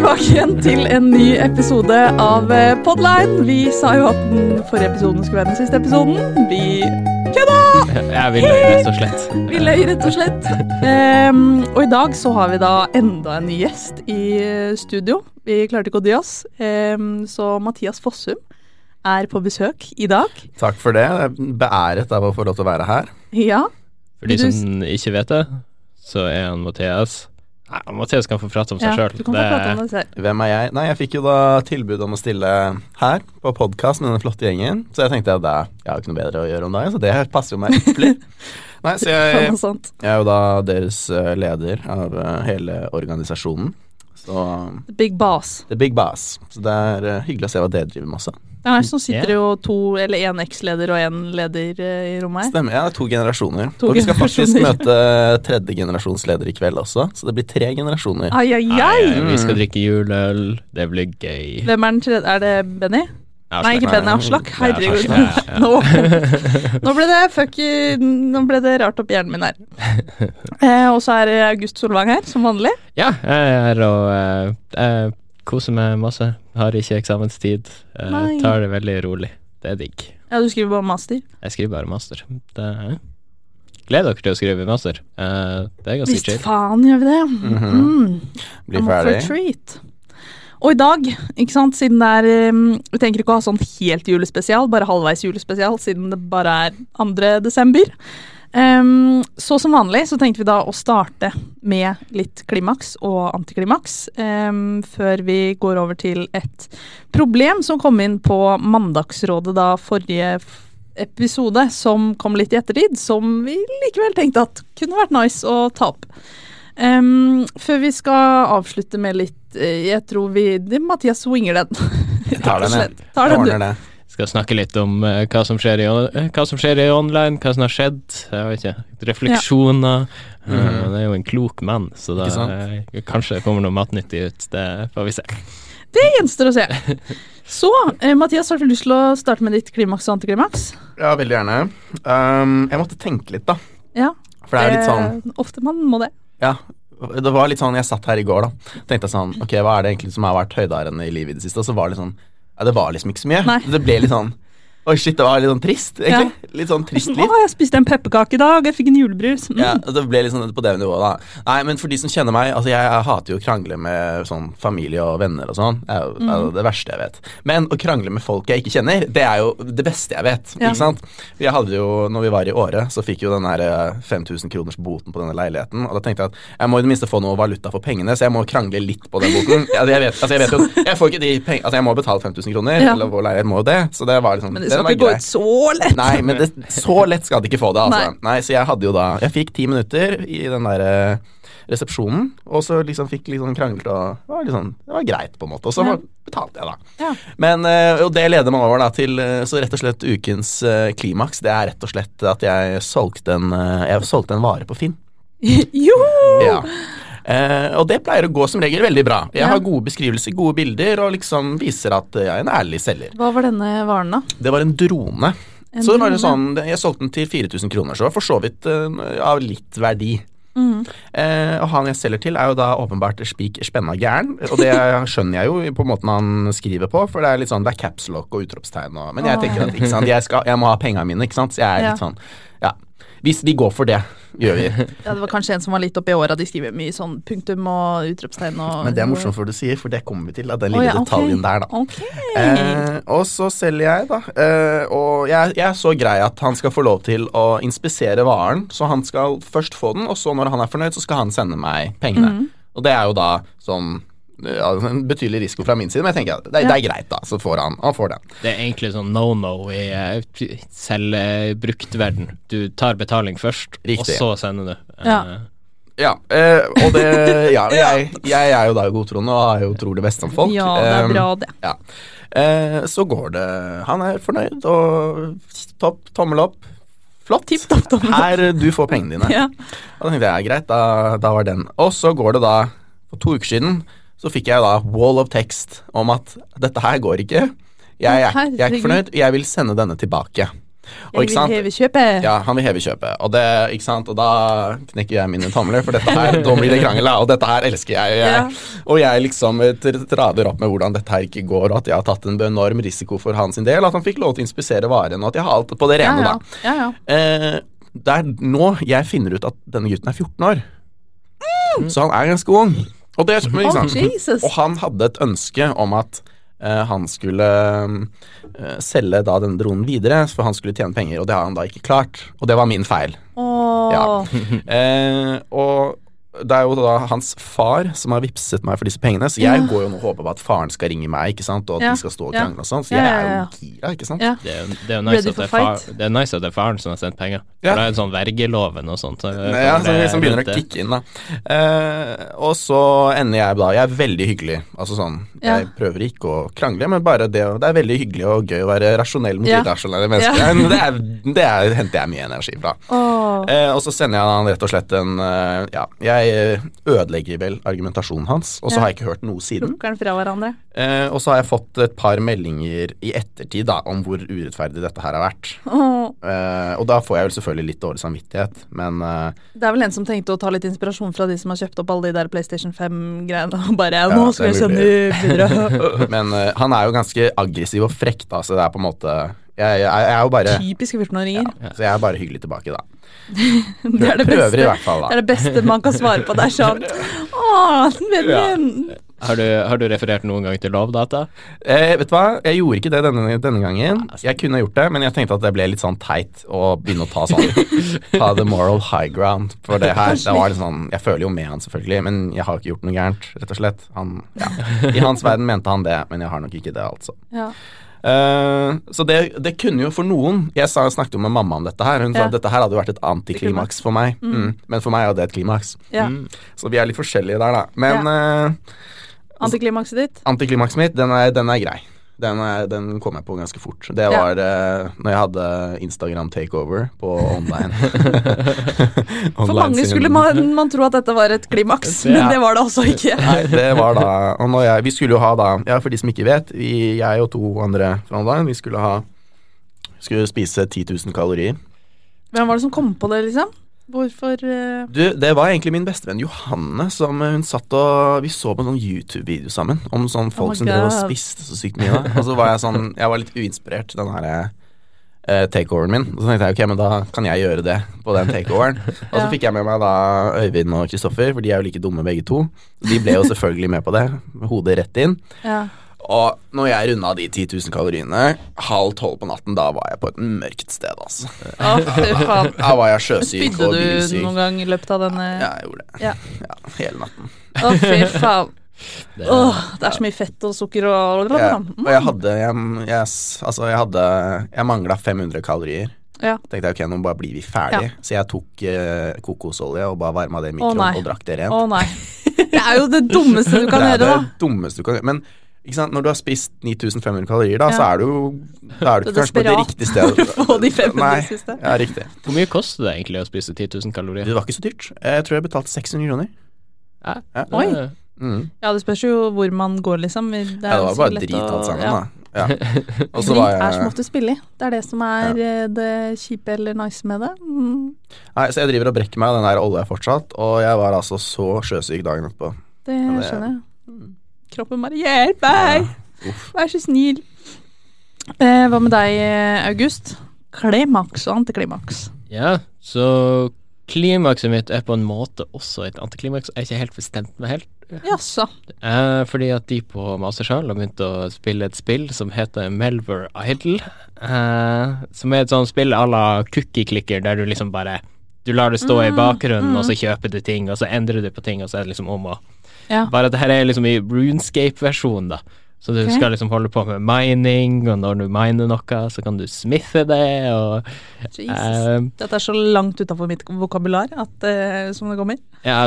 tilbake igjen til en ny episode av eh, Podline. Vi sa jo at den forrige episoden skulle være den siste episoden. Vi kødda! Vi vil løy, rett og slett. Vi løy, rett og slett. Um, og i dag så har vi da enda en ny gjest i eh, studio. Vi klarte ikke å dy oss, um, så Mathias Fossum er på besøk i dag. Takk for det. Jeg er beæret av å få lov til å være her. Ja. For de som ikke vet det, så er han Mathias Nei, Mathias kan få prate om seg ja. sjøl. Det. Hvem er jeg? Nei, jeg fikk jo da tilbud om å stille her på podkast med denne flotte gjengen, så jeg tenkte at jeg har ikke noe bedre å gjøre om dagen, så det passer jo meg ypperlig. Nei, så jeg, jeg er jo da deres eh, leder av eh, hele organisasjonen. Så The Big Boss. The Big Boss. Så det er eh, hyggelig å se hva dere driver med også. Ja, så sitter det jo to, eller én eksleder og én leder eh, i rommet her. Stemmer. Ja, to generasjoner. To og vi skal faktisk møte tredje generasjonsleder i kveld også, så det blir tre generasjoner. Ai, ai, ai. ai! vi skal drikke juleøl, det blir gøy. Hvem er den tredje? Er det Benny? Aslak. Nei, ikke. Benny Aslak. Herregud. Ja, ja. Nå, nå ble det fuck Nå ble det rart oppi hjernen min her. Eh, og så er August Solvang her, som vanlig. Ja, jeg er her og eh, jeg koser meg masse. Har ikke eksamenstid. eh, tar det veldig rolig. Det er digg. Ja, du skriver bare master. Jeg skriver bare master. Det Gleder dere til å skrive master. Eh, det er ganske Visst chill. faen gjør vi det. Mm. Blir I'm off a ferdig. Og i dag, ikke sant, siden det er um, Vi tenker ikke å ha sånn helt julespesial, bare halvveis julespesial, siden det bare er 2. desember. Um, så som vanlig så tenkte vi da å starte med litt klimaks og antiklimaks, um, før vi går over til et problem som kom inn på Mandagsrådet da forrige episode, som kom litt i ettertid, som vi likevel tenkte at kunne vært nice å ta opp. Um, før vi skal avslutte med litt eh, Jeg tror vi Mathias swinger den. Jeg tar den, jeg. Tar den, du. Skal snakke litt om uh, hva, som skjer i, eh, hva som skjer i online, hva som har skjedd. Jeg vet ikke. Refleksjoner. Eh, Mhm. det er jo en klok mann, så da eh, kanskje det kommer noe matnyttig ut. Det får vi se. Det gjenstår å se. Så, Mathias, har du lyst til å starte med ditt klimaks og antiklimaks? Ja, veldig gjerne. Um, jeg måtte tenke litt, da. Ja. For det er litt sånn eh, Ofte man må det. Ja, det var litt sånn Jeg satt her i går, da. Tenkte jeg sånn Ok, hva er det egentlig som har vært høydaren i livet i det siste? Og så var det sånn Ja, det var liksom ikke så mye. Nei. Det ble litt sånn Oi, shit, det var litt sånn trist, egentlig. Litt sånn trist Sånn, liv. Å, jeg spiste en pepperkake i dag, jeg fikk en julebrus. Mm. Ja, det ble litt sånn på det nivået, da. Nei, men for de som kjenner meg Altså, jeg, jeg hater jo å krangle med sånn familie og venner og sånn. Det er jo det, er det verste jeg vet. Men å krangle med folk jeg ikke kjenner, det er jo det beste jeg vet. Ja. Ikke sant? Jeg hadde jo, når vi var i Åre, så fikk jo den der eh, 5000 kroners boten på denne leiligheten. Og da tenkte jeg at jeg må i det minste få noe valuta for pengene, så jeg må krangle litt på den boten. Altså, jeg vet, altså, jeg vet jo Jeg får ikke de pengene Altså, jeg må betale 5000 kroner, Ja. eller vår leilighet må jo det, så det var liksom Men det skal ikke gå ut så lett. Nei, men det, så lett skal de ikke få det, altså. Nei. Nei. så jeg hadde jo da Jeg fikk ti minutter i den derre resepsjonen, og så liksom fikk liksom kranglet og Det var, liksom, det var greit, på en måte. Og så Ja. betalte jeg, da. Ja. Men eh, Og det leder meg over da til eh, Så rett og slett ukens eh, klimaks, det er rett og slett at jeg solgte en, eh, jeg solgte en vare på Finn. jo! Ja. Eh, og det pleier å gå som regel veldig bra. Jeg Ja. har gode beskrivelser, gode bilder, og liksom viser at jeg er en ærlig selger. Hva var denne varen, da? Det var en drone. En så det var jo drone. sånn, Jeg solgte den til 4000 kroner, så det for så vidt uh, av litt verdi. Mm. Eh, og han jeg selger til, er jo da åpenbart spik spenna gæren. Og det skjønner jeg jo på måten han skriver på, for det er litt sånn, det er capslock og utropstegn og Men jeg tenker at ikke sant, jeg, skal, jeg må ha penga mine, ikke sant. Så jeg er litt sånn Ja. Hvis vi går for det, gjør vi. Ja, det var kanskje en som var litt oppi åra. De skriver mye sånn punktum og utropstegn og Men det er morsomt for du sier, for det kommer vi til. da, den lille lille ja, okay. detaljen der, da. Ok. Eh, og så selger jeg, da. Eh, og jeg, jeg er så grei at han skal få lov til å inspisere varen. Så han skal først få den, og så når han er fornøyd, så skal han sende meg pengene. Mhm. Og det er jo da sånn ja, en betydelig risiko fra min side, men jeg tenker at det, det er greit, da. Så får han, han får den. Det er egentlig sånn no-no i uh, selvbruktverden. Du tar betaling først, Riktig. og så sender du. Eh, Ja. Ja, eh, og det Ja, jeg, jeg er jo da godtroende og har jo tror det beste om folk. Ja, det er Eh, bra, det. Ja. Eh, så går det Han er fornøyd, og topp, tommel opp. Flott. Tipp topp, tommel opp. Her, du får pengene dine. Ja. Og da tenkte jeg, greit, da, da var den. Og så går det da, for to uker siden, så fikk jeg da wall of text om at dette her går ikke. Jeg, er- jeg er ikke fornøyd, jeg vil sende denne tilbake. Og, Jeg vil heve kjøpet. Ja, han vil heve kjøpet, og det, ikke sant? Og da knekker jeg mine tomler, for dette her, da blir det krangel, og dette her elsker jeg. jeg Ja. Og jeg liksom eh, trader opp med hvordan dette her ikke går, og at jeg har tatt en enorm risiko for hans del, at han fikk lov til å inspisere varen, og at jeg har alt på det rene, ja. da. ja, ja. Eh, det er nå jeg finner ut at denne gutten er 14 år. Så han er ganske ung. Og, det, Oh. Og han hadde et ønske om at uh, han skulle uh, selge da denne dronen videre, for han skulle tjene penger, og det har han da ikke klart. Og det var min feil. Oh. Ja. Uh, og det er jo da hans far som har vippset meg for disse pengene, så jeg Ja. går jo nå og håper på at faren skal ringe meg, ikke sant, og at Ja. de skal stå og krangle og sånn, så Ja, jeg ja, er jo gira, ikke sant. Ja. Det er, det er nice at det er, far, det er nice at det er faren som har sendt penger. Ja. For det er en sånn vergeloven og sånt. Så Ja, som liksom begynner å kicke inn, da. Eh, og så ender jeg da Jeg er veldig hyggelig. Altså sånn Ja. Jeg prøver ikke å krangle, men bare det Det er veldig hyggelig og gøy å være rasjonell mot Ja. irrasjonelle mennesker. Ja. Men Det, er, det er, henter jeg mye energi fra. Oh. Eh, og så sender jeg han rett og slett en eh, Ja, jeg ødelegger vel argumentasjonen hans, og så Ja. har jeg ikke hørt noe siden. Den fra hverandre. Eh, og så har jeg fått et par meldinger i ettertid da om hvor urettferdig dette her har vært. Oh. Eh, og da får jeg vel selvfølgelig litt dårlig samvittighet, men eh, Det er vel en som tenkte å ta litt inspirasjon fra de som har kjøpt opp alle de der PlayStation 5-greiene. Og bare Ja, Nå skal jeg sende videre. Men eh, han er jo ganske aggressiv og frekk, da, så det er på en måte Jeg, jeg, jeg er jo bare Typiske 14-åringer. ja, Så jeg er bare hyggelig tilbake, da. Det er det Prøver i hvert fall, da. Det er det beste man kan svare på. Det er sånn Å, vennen. Har du, har du referert noen gang til Lovdata? Eh, vet du hva, jeg gjorde ikke det denne, denne gangen. Jeg kunne gjort det, men jeg tenkte at det ble litt sånn teit å begynne å ta sånn Ta the moral high ground for det her. Det var litt sånn Jeg føler jo med han, selvfølgelig, men jeg har ikke gjort noe gærent, rett og slett. Han, ja. I hans verden mente han det, men jeg har nok ikke det, altså. Ja. Eh, så det, det kunne jo for noen Jeg sa, snakket jo med mamma om dette her. Hun sa at dette her hadde vært et antiklimaks for meg. Mm. Men for meg er det et klimaks. ja. Mm. Så vi er litt forskjellige der, da. Men eh, Antiklimakset ditt? antiklimakset mitt, den er, den er grei. Den, er, den kom jeg på ganske fort. Det Ja. var eh, når jeg hadde Instagram takeover på online. For mange skulle man, man tro at dette var et klimaks, Ja. men det var det altså ikke. Nei, det var da Og når jeg, vi skulle jo ha da Ja, for de som ikke vet, vi, jeg og to andre fra online, vi skulle ha Skulle spise 10 000 kalorier. Hvem var det som kom på det, liksom? Hvorfor uh... Du, det var egentlig min bestevenn Johanne som eh, hun satt og Vi så på en sånn YouTube-video sammen om sånn folk Oh som drev og spiste så sykt mye. Da. Og så var jeg sånn Jeg var litt uinspirert den her uh, takeoveren min. Og så tenkte jeg ok, men da kan jeg gjøre det på den takeoveren. Og så Ja. fikk jeg med meg da Øyvind og Kristoffer, for de er jo like dumme begge to. De ble jo selvfølgelig med på det, med hodet rett inn. Ja. Og når jeg runda de 10 000 kaloriene, halv tolv på natten, da var jeg på et mørkt sted, altså. Oh. Da var jeg sjøsyk Spydde og du noen gang i løpet av denne Ja, jeg gjorde det. Ja. Ja, hele natten. Å, fy faen. Det, Åh, det er så mye fett og sukker og Ja, Mm. og jeg hadde Jeg, yes, altså jeg hadde Jeg mangla 500 kalorier. Ja. Tenkte jeg ok, nå bare blir vi ferdig. Så jeg tok eh, kokosolje og bare varma det i mikroen og drakk det rent. Å nei. Det er jo det dummeste du kan det er gjøre, det da. dummeste du kan gjøre. Men? Når du har spist 9500 kalorier, da, Ja. så er du Da er du Du er kanskje på det riktige stedet. for å få de 500 Nei, siste. Ja, riktig. hvor mye koster det egentlig å spise 10 000 kalorier? Det var ikke så dyrt. Jeg tror jeg betalte 600 kroner. Ja. Ja. Oi. Mm. Ja, det spørs jo hvor man går, liksom. Det, er Ja, det var bare drit alt sammen, ja. da. Ja. Drit var er som oftest billig. Det er det som er eh, det kjipe eller nice med det. Mm, Nei, så jeg driver og brekker meg av den der olja fortsatt, og jeg var altså så sjøsyk dagen etterpå. det det- skjønner jeg. Kroppen bare 'hjelp meg', Ja. vær så snill. Eh, hva med deg, eh, August? Klimaks og antiklimaks. Ja, så klimakset mitt er på en måte også et antiklimaks. Jeg er ikke helt bestemt meg helt. Jaså. Eh, fordi at de på Mastersjøl har begynt å spille et spill som heter Melver Idol. Eh, som er et sånt spill à la Cookie Clicker, der du liksom bare Du lar det stå i Mm, bakgrunnen, mm. og så kjøper du ting, og så endrer du på ting, og så er det liksom om å Ja. Bare at det her er liksom i runescape-versjonen, da. Så du okay. skal liksom holde på med mining, og når du miner noe, så kan du smithe det, og eh, Dette er så langt utafor mitt vokabular at, uh, som det kommer. Ja,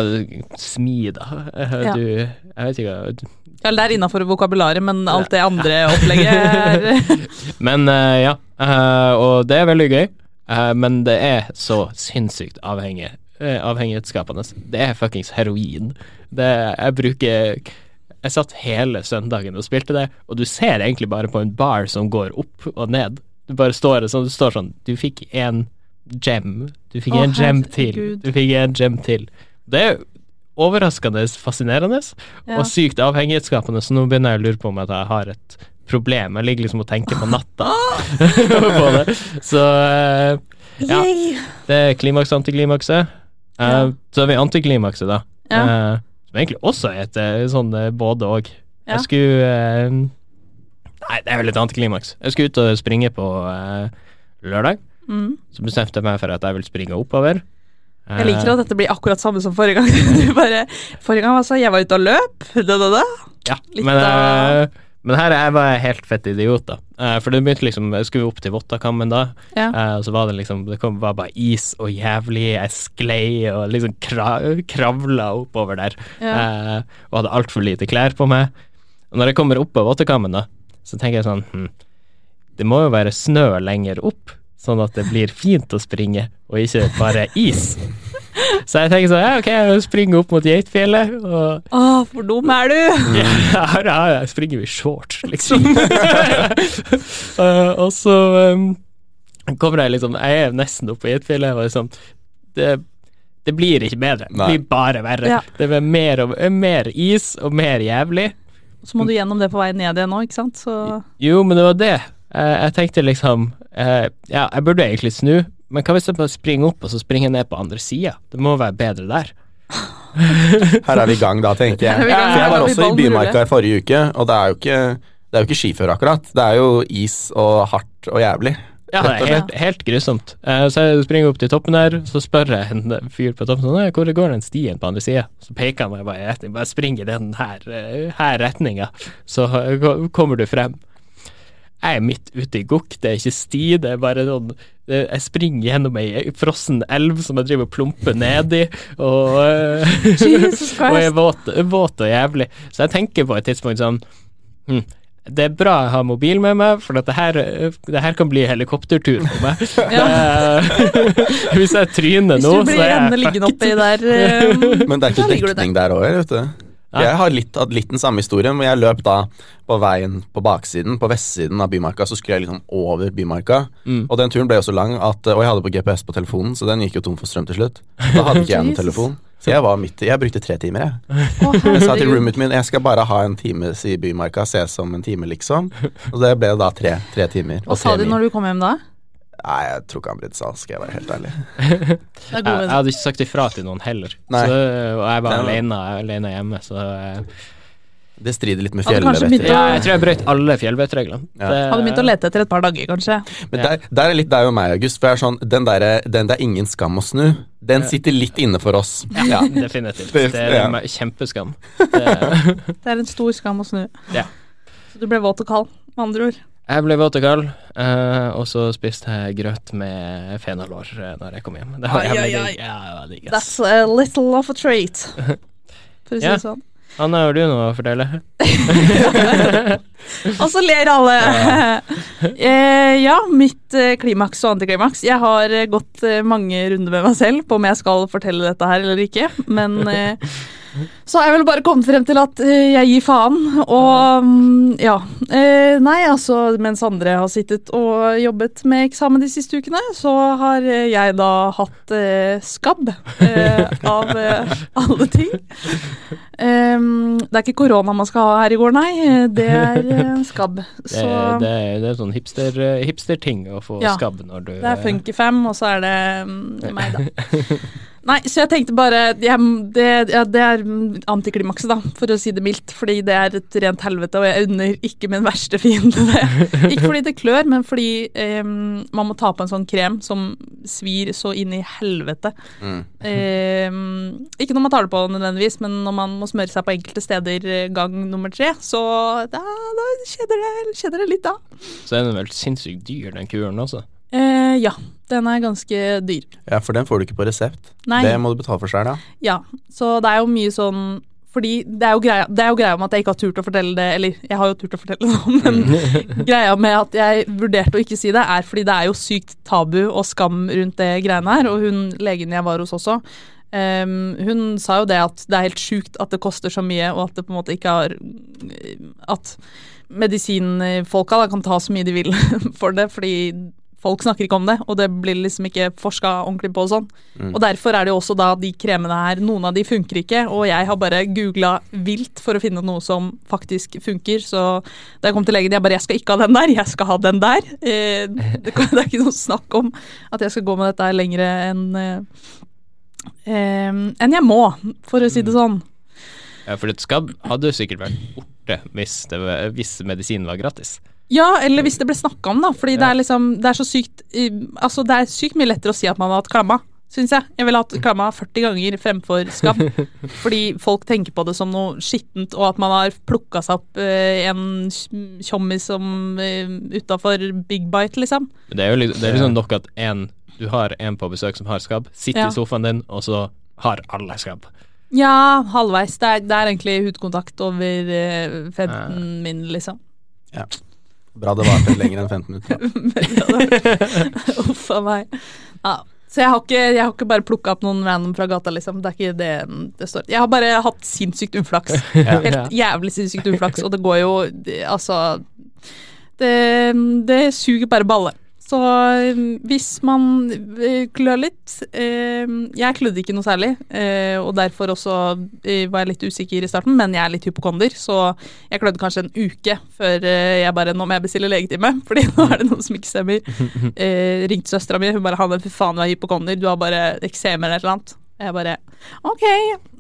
smi, da. Ja. Du Jeg vet ikke Ja, det er innafor vokabularet, men alt det andre opplegget er Men uh, ja, uh, og det er veldig gøy. men det er så sinnssykt avhengig, avhengighetsskapende. Det er fuckings heroin. Det, jeg bruker Jeg satt hele søndagen og spilte det, og du ser egentlig bare på en bar som går opp og ned. Du bare står sånn, står sånn Du fikk en gem. Du fikk én en gem til. Du fikk en gem til. Det er overraskende fascinerende Ja. og sykt avhengighetsskapende, så nå begynner jeg å lure på om at jeg har et problem. Jeg ligger liksom og tenker på natta på det. Så eh, ja, det er klimaks og antiklimakset. Uh, Ja. Så har vi antiklimakset, da. Ja. Eh, som egentlig også er et eh, sånn eh, både og. Ja. Jeg skulle eh, Nei, det er vel et antiklimaks. Jeg skulle ut og springe på eh, lørdag. Mm. Så bestemte jeg meg for at jeg vil springe oppover. Jeg liker at dette blir akkurat samme som forrige gang. Du bare, forrige gang altså, jeg var ute og løp. Da, da, da. Ja, Litt men, av- men her jeg var jeg helt fett idiot, da. Eh, for det begynte liksom Jeg skulle opp til Vottakammen da, Ja. eh, og så var det liksom Det kom, var bare is og jævlig. Jeg sklei og liksom kra, kravla oppover der. Ja. Eh, og hadde altfor lite klær på meg. Og når jeg kommer opp på Vottakammen, da, så tenker jeg sånn hm, Det må jo være snø lenger opp, sånn at det blir fint å springe, og ikke bare is. Så jeg tenker sånn, ja, ok, jeg springer opp mot Geitfjellet, og Å, for dum er du! ja, ja, jeg springer vi i shorts, liksom. uh, og så um, kommer jeg liksom Jeg er nesten oppe på Geitfjellet, og liksom det, det blir ikke bedre. Det blir bare verre. Ja. Det blir mer, og, mer is og mer jævlig. Så må du gjennom det på vei ned igjen nå, ikke sant? Så Jo, men det var det. Jeg, jeg tenkte liksom eh, Ja, jeg burde egentlig snu, men hva hvis jeg bare springer opp og så springer jeg ned på andre sida? Det må være bedre der. Her er vi i gang, da, tenker jeg. Ja. For jeg var også i Bymarka i forrige uke, og det er jo ikke, det er jo ikke skiføre, akkurat. Det er jo is og hardt og jævlig. Ja, det er helt, helt grusomt. Uh, så jeg springer opp til toppen der, så spør jeg en fyr på toppen sånn, hvor går den stien på andre sida? Så peker han meg bare i retning, bare spring i den her, eh, her retninga, så kommer du frem. Jeg er midt ute i gokk, det er ikke sti, det er bare sånn Jeg springer gjennom ei frossen elv som jeg driver og plumper nedi, og, eh, Jesus og er våt, våt og jævlig. Så jeg tenker på et tidspunkt sånn hm, det er bra jeg har mobil med meg, for at det her, det her kan bli helikoptertur for meg. Eh, Hvis jeg tryner nå, så er jeg liggende fucked. eh, Men det er ikke dekning der òg, vet du. Jeg har litt, hatt litt den samme historien, men jeg løp da på veien på baksiden, på vestsiden av Bymarka, så skulle jeg liksom over Bymarka. Mm. Og den turen ble jo så lang at Og jeg hadde på GPS på telefonen, så den gikk jo tom for strøm til slutt. Da hadde ikke jeg noen telefon. Så jeg var midt i Jeg brukte tre timer, jeg. Oh, Jeg sa til roommaten min jeg skal bare ha en time i Bymarka, se som en time, liksom. Og det ble da tre, tre timer. Hva sa de når du kom hjem da? Nei, jeg tror ikke han brydde seg, skal jeg være helt ærlig. Er Jeg, jeg hadde ikke sagt ifra til noen heller, Nei. så, og jeg var alene, alene hjemme, så eh, Det strider litt med fjellvetter. ja, Jeg tror jeg brøt alle fjellvettreglene. Ja. Hadde begynt å lete etter et par dager, kanskje. Men der, der er litt deg og meg, August. For jeg er sånn, den, der, den der ingen skam å snu, den sitter litt inne for oss. Ja, definitivt. Det- er en kjempeskam. Det, Det er en stor skam å snu. Ja. Så du ble våt og kald, med andre ord. Jeg ble våt og kald, eh, og så spiste jeg grøt med fenalår eh, når jeg kom hjem. Det var jævlig digg. Ja, digg. That's a little of a trait. For å si det sånn. Anna, har du noe å fortelle? Og så ler alle. eh, ja, mitt eh, klimaks og antiklimaks. Jeg har gått mange runder med meg selv på om jeg skal fortelle dette her eller ikke, men eh, så har jeg vel bare kommet frem til at eh, jeg gir faen. Og mm, ja. Eh, nei, altså mens andre har sittet og jobbet med eksamen de siste ukene, så har eh, jeg da hatt skabb av alle ting. Det er ikke korona man skal ha her i går, nei. Det er skabb. Så det, det er sånn hipster-ting hipster å få Ja, skabb når du det er Funky Funkyfam, og så er det mm, meg, da. Nei, så jeg tenkte bare jeg, det, ja, det er antiklimakset, da, for å si det mildt. Fordi det er et rent helvete, og jeg unner ikke min verste fiende det. Ikke fordi det klør, men fordi um, man må ta på en sånn krem som svir så inn i helvete. Mm. Um, ikke når man tar det på nødvendigvis, men når man må smøre seg på enkelte steder eh, gang nummer tre, så da, da kjeder, det, kjeder det litt, da. Så er den vel sinnssykt dyr, den kuren også. Eh, ja, den er ganske dyr. Ja, for den får du ikke på resept. Nei. Det må du betale for sjøl, da. Ja, så det er jo mye sånn fordi det er, jo greia, det er jo greia med at jeg ikke har turt å fortelle det, eller jeg har jo turt å fortelle det men greia med at jeg vurderte å ikke si det, er fordi det er jo sykt tabu og skam rundt det greiene her, og hun legen jeg var hos også, um, hun sa jo det at det er helt sjukt at det koster så mye, og at det på en måte ikke har At medisinfolka da, kan ta så mye de vil for det, fordi folk snakker ikke om det, og det blir liksom ikke forska ordentlig på og sånn. Mm. Og derfor er det jo også da de kremene her, noen av de funker ikke, og jeg har bare googla vilt for å finne noe som faktisk funker, så da jeg kom til legen, jeg bare jeg skal ikke ha den der, jeg skal ha den der. Eh, det, kan, det er ikke noe snakk om at jeg skal gå med dette her lenger enn eh, eh, enn jeg må, for å si det sånn. Ja, for det skal, hadde jo sikkert vært borte hvis, det hvis medisinen var gratis. Ja, eller hvis det ble snakka om, da. Fordi det er liksom Det er så sykt Altså, det er sykt mye lettere å si at man har hatt klamma, syns jeg. Jeg ville hatt klamma 40 ganger fremfor skam. fordi folk tenker på det som noe skittent, og at man har plukka seg opp eh, en tjommis som eh, utafor Big Bite, liksom. Det er jo liksom, det er liksom nok at en, du har en på besøk som har skabb, sitter Ja. i sofaen din, og så har alle skabb. Ja, halvveis. Det er, det er egentlig hudkontakt over eh, 15 min, liksom. Bra det varte lenger enn 15 minutter. Uff a meg. Ja. Så jeg har, ikke, jeg har ikke bare plukka opp noen random fra gata, liksom. Det er ikke det det står. Jeg har bare hatt sinnssykt uflaks. Helt jævlig sinnssykt uflaks, og det går jo Altså det, det suger bare balle. Så eh, hvis man eh, klør litt eh, Jeg klødde ikke noe særlig, eh, og derfor også var jeg litt usikker i starten, men jeg er litt hypokonder, så jeg klødde kanskje en uke før jeg bare Nå må jeg bestille legetime, fordi nå er det noe som ikke stemmer. Ringte søstera mi, hun bare 'Hanne, fy faen, du er hypokonder, du har bare eksem eller et eller annet'. Jeg bare OK.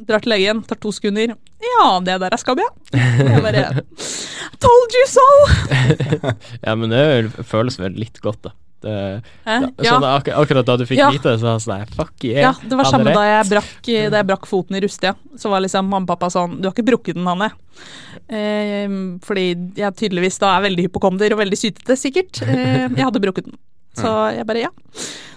Drar til legen, tar to sekunder. Ja, det der er skabb, ja. Jeg bare Told you so! Ja, men det føles vel litt godt, da. Det, Hæ? Ja. sånn, ak akkurat da du fikk Ja. vite det, så var det sånn Fuck yeah. Ja, det var samme da jeg brakk, da jeg brakk foten i Rustia. Så var liksom mamma og pappa sånn Du har ikke brukket den, Hanne. Eh, fordi jeg tydeligvis da er veldig hypokonder og veldig sytete, sikkert. Eh, jeg hadde brukket den. Så jeg bare ja.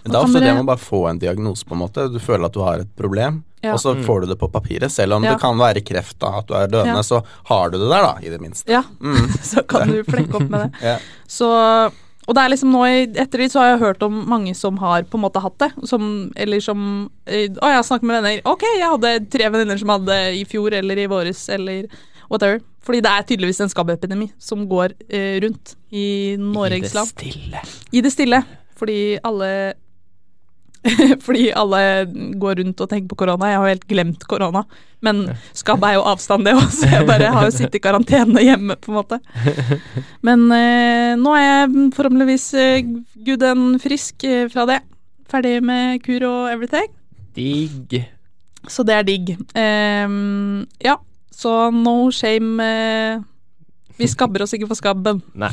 Men det er ofte det med å bare få en diagnose, på en måte. Du føler at du har et problem, Ja. og så får du det på papiret. Selv om Ja. det kan være kreft, da, at du er døende, Ja. så har du det der, da, i det minste. Ja, Mm. så kan du flekke opp med det. Ja. Så og det er liksom nå i ettertid så har jeg hørt om mange som har på en måte hatt det. Som, eller som eh, Å, jeg har snakket med venner. Ok, jeg hadde tre venninner som hadde i fjor eller i våres eller whatever. Fordi det er tydeligvis en skabbepidemi som går eh, rundt i Norges land. I det stille. I det stille. Fordi alle Fordi alle går rundt og tenker på korona. Jeg har jo helt glemt korona. Men skabb er jo avstand, det òg, så jeg bare har jo sittet i karantene hjemme, på en måte. Men eh, nå er jeg forhåpentligvis eh, good and frisk eh, fra det. Ferdig med kur og everything. Digg. Så det er digg. Ehm, ja, så no shame. eh, vi skabber oss ikke for skabben Nei.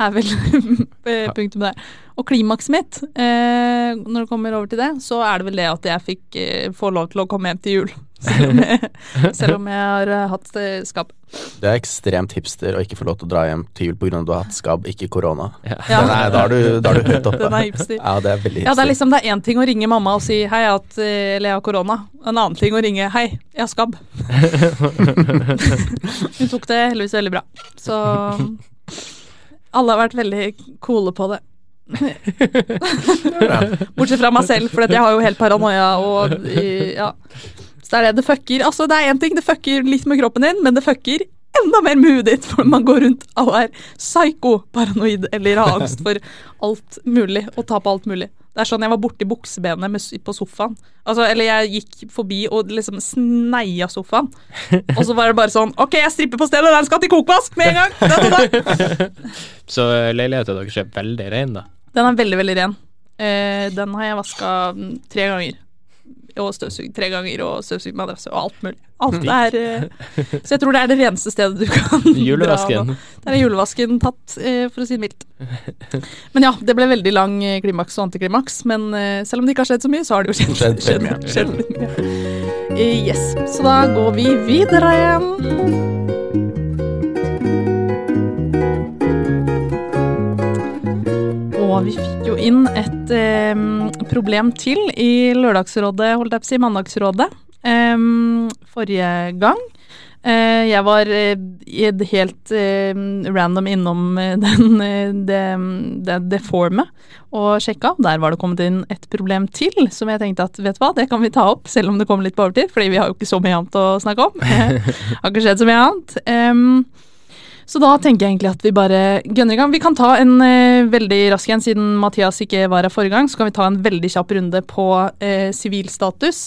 er vel eh, punktum der. Og klimakset mitt, eh, når det kommer over til det, så er det vel det at jeg fikk eh, få lov til å komme hjem til jul. Selv om jeg, selv om jeg har eh, hatt eh, skabb. Det er ekstremt hipster å ikke få lov til å dra hjem til jul pga. at du har hatt skabb, ikke korona. Ja. Ja. Er, da er du, da er du høyt oppe. Den er hipster. Ja, det er veldig Ja, det er liksom det er én ting å ringe mamma og si hei, jeg har hatt, eh, eller jeg har korona. En annen ting å ringe hei, jeg har skabb. Hun tok det heldigvis veldig bra. Så alle har vært veldig coole på det. Bortsett fra meg selv, for jeg har jo helt paranoia og ja. Så det er det. Det fucker. Altså, det er én ting, det fucker litt med kroppen din, men det fucker enda mer med huet ditt, for man går rundt og er psyko paranoid eller har angst for alt mulig og ta på alt mulig. Det er sånn jeg var borti buksebenet på sofaen. Altså, eller jeg gikk forbi og liksom sneia sofaen. Og så var det bare sånn Ok, jeg stripper på stedet, den skal til kokvask med en gang! Da, da, da. Så eh, leiligheten deres er veldig ren, da. Den er veldig, veldig ren. Eh, den har jeg vaska mm, tre ganger. Og støvsugd tre ganger, og støvsugd madrass og alt mulig. Alt er eh, Så jeg tror det er det reneste stedet du kan Julevasken. dra. Der er julevasken tatt, eh, for å si det mildt. Men ja, det ble veldig lang klimaks og antiklimaks. Men selv om det ikke har skjedd så mye, så har det jo skjedd, Skjedd skjedd, skjedd litt mye. Yes. Så da går vi videre igjen. Vi fikk jo inn et eh, problem til i Lørdagsrådet, holdt jeg på å si, Mandagsrådet, eh, forrige gang. Eh, jeg var eh, helt eh, random innom eh, den, eh, det, det, det formet og sjekka. Der var det kommet inn et problem til som jeg tenkte at vet du hva, det kan vi ta opp, selv om det kommer litt på overtid, fordi vi har jo ikke så mye annet å snakke om. har ikke skjedd så mye annet. Så da tenker jeg egentlig at vi bare gønner i gang. Vi kan ta en eh, veldig rask en, siden Mathias ikke var her forrige gang. Så kan vi ta en veldig kjapp runde på eh, sivilstatus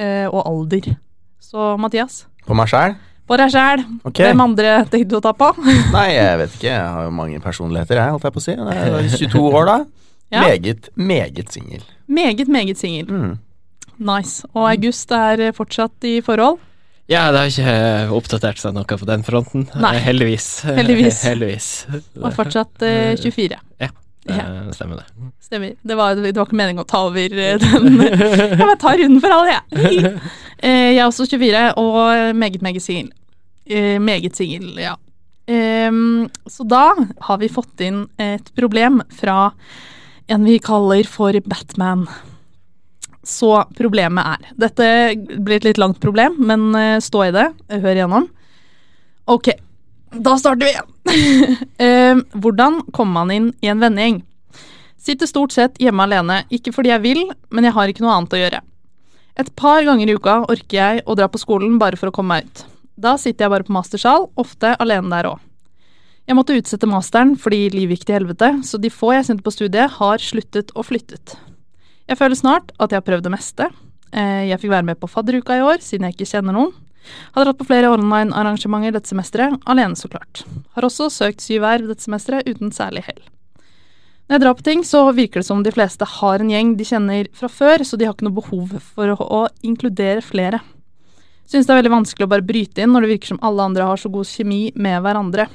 eh, og alder. Så Mathias, På meg sjæl? på deg sjæl. Okay. Hvem andre tenkte du å ta på? Nei, jeg vet ikke. Jeg har jo mange personligheter, jeg, holdt jeg på å si. Jeg er 22 år, da. Ja. Meget, meget singel. Meget, meget singel. Mm. Nice. Og August er eh, fortsatt i forhold. Ja, det har ikke oppdatert seg noe på den fronten. Nei. Eh, Heldigvis. Heldigvis. Heldigvis. Og fortsatt eh, 24. Ja, det stemmer det. Stemmer. Det var, det var ikke meningen å ta over eh, den. Jeg bare tar runden for alle, jeg. Eh, Jeg er også 24 og meget, meget singel. Eh, Meget singel, ja. Så da har vi fått inn et problem fra en vi kaller for Batman. Så problemet er Dette blir et litt langt problem, men eh, stå i det. Hør igjennom. Ok, da starter vi igjen. Eh, hvordan kommer man inn i en vennegjeng? Sitter stort sett hjemme alene, ikke fordi jeg vil, men jeg har ikke noe annet å gjøre. Et par ganger i uka orker jeg å dra på skolen bare for å komme meg ut. Da sitter jeg bare på mastersal, ofte alene der òg. Jeg måtte utsette masteren fordi livet gikk til helvete, så de få jeg sendte på studiet, har sluttet og flyttet. Jeg føler snart at jeg har prøvd det meste. Eh, Jeg fikk være med på fadderuka i år, siden jeg ikke kjenner noen. Har dratt på flere online-arrangementer dette semesteret, alene så klart. Har også søkt syv verv dette semesteret uten særlig hell. Når jeg drar på ting, så virker det som de fleste har en gjeng de kjenner fra før, så de har ikke noe behov for å, inkludere flere. Synes det er veldig vanskelig å bare bryte inn når det virker som alle andre har så god kjemi med hverandre.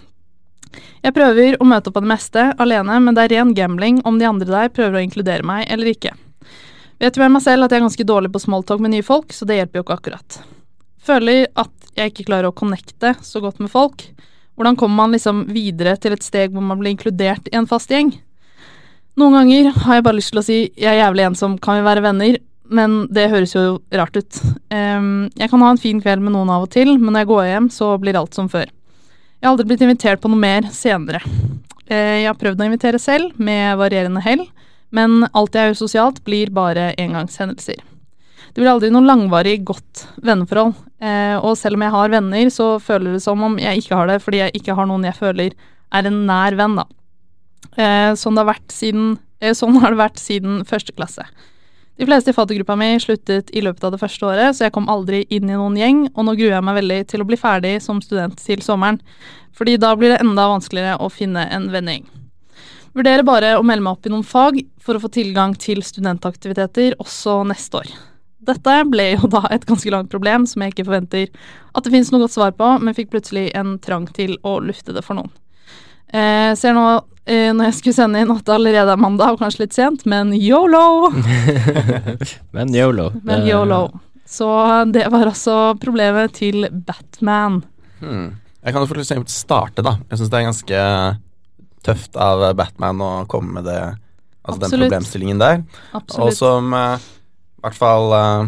Jeg prøver å møte opp på det meste alene, men det er ren gambling om de andre der prøver å inkludere meg eller ikke. Vet jo med meg selv at jeg er ganske dårlig på smalltalk med nye folk, så det hjelper jo ikke akkurat. Føler at jeg ikke klarer å connecte så godt med folk. Hvordan kommer man liksom videre til et steg hvor man blir inkludert i en fast gjeng? Noen ganger har jeg bare lyst til å si jeg er jævlig ensom, kan vi være venner? Men det høres jo rart ut. Ehm, jeg kan ha en fin kveld med noen av og til, men når jeg går hjem, så blir alt som før. Jeg har aldri blitt invitert på noe mer senere. Eh, jeg har prøvd å invitere selv, med varierende hell, men alt jeg gjør sosialt, blir bare engangshendelser. Det blir aldri noe langvarig, godt venneforhold. Eh, og selv om jeg har venner, så føler det som om jeg ikke har det, fordi jeg ikke har noen jeg føler er en nær venn, da. Eh, sånn, har siden, eh, sånn har det vært siden første klasse. De fleste i faddergruppa mi sluttet i løpet av det første året, så jeg kom aldri inn i noen gjeng, og nå gruer jeg meg veldig til å bli ferdig som student til sommeren, fordi da blir det enda vanskeligere å finne en vennegjeng. Vurderer bare å melde meg opp i noen fag for å få tilgang til studentaktiviteter også neste år. Dette ble jo da et ganske langt problem som jeg ikke forventer at det finnes noe godt svar på, men fikk plutselig en trang til å lufte det for noen. Eh, ser nå eh, når jeg skulle sende inn at det allerede er mandag, og kanskje litt sent, men yolo! Men yolo. Men yolo. Så det var altså problemet til Batman. Hmm. Jeg kan jo for eksempel starte, da. Jeg syns det er ganske tøft av Batman å komme med det Altså den problemstillingen der. Absolutt. Og som eh, i hvert fall uh,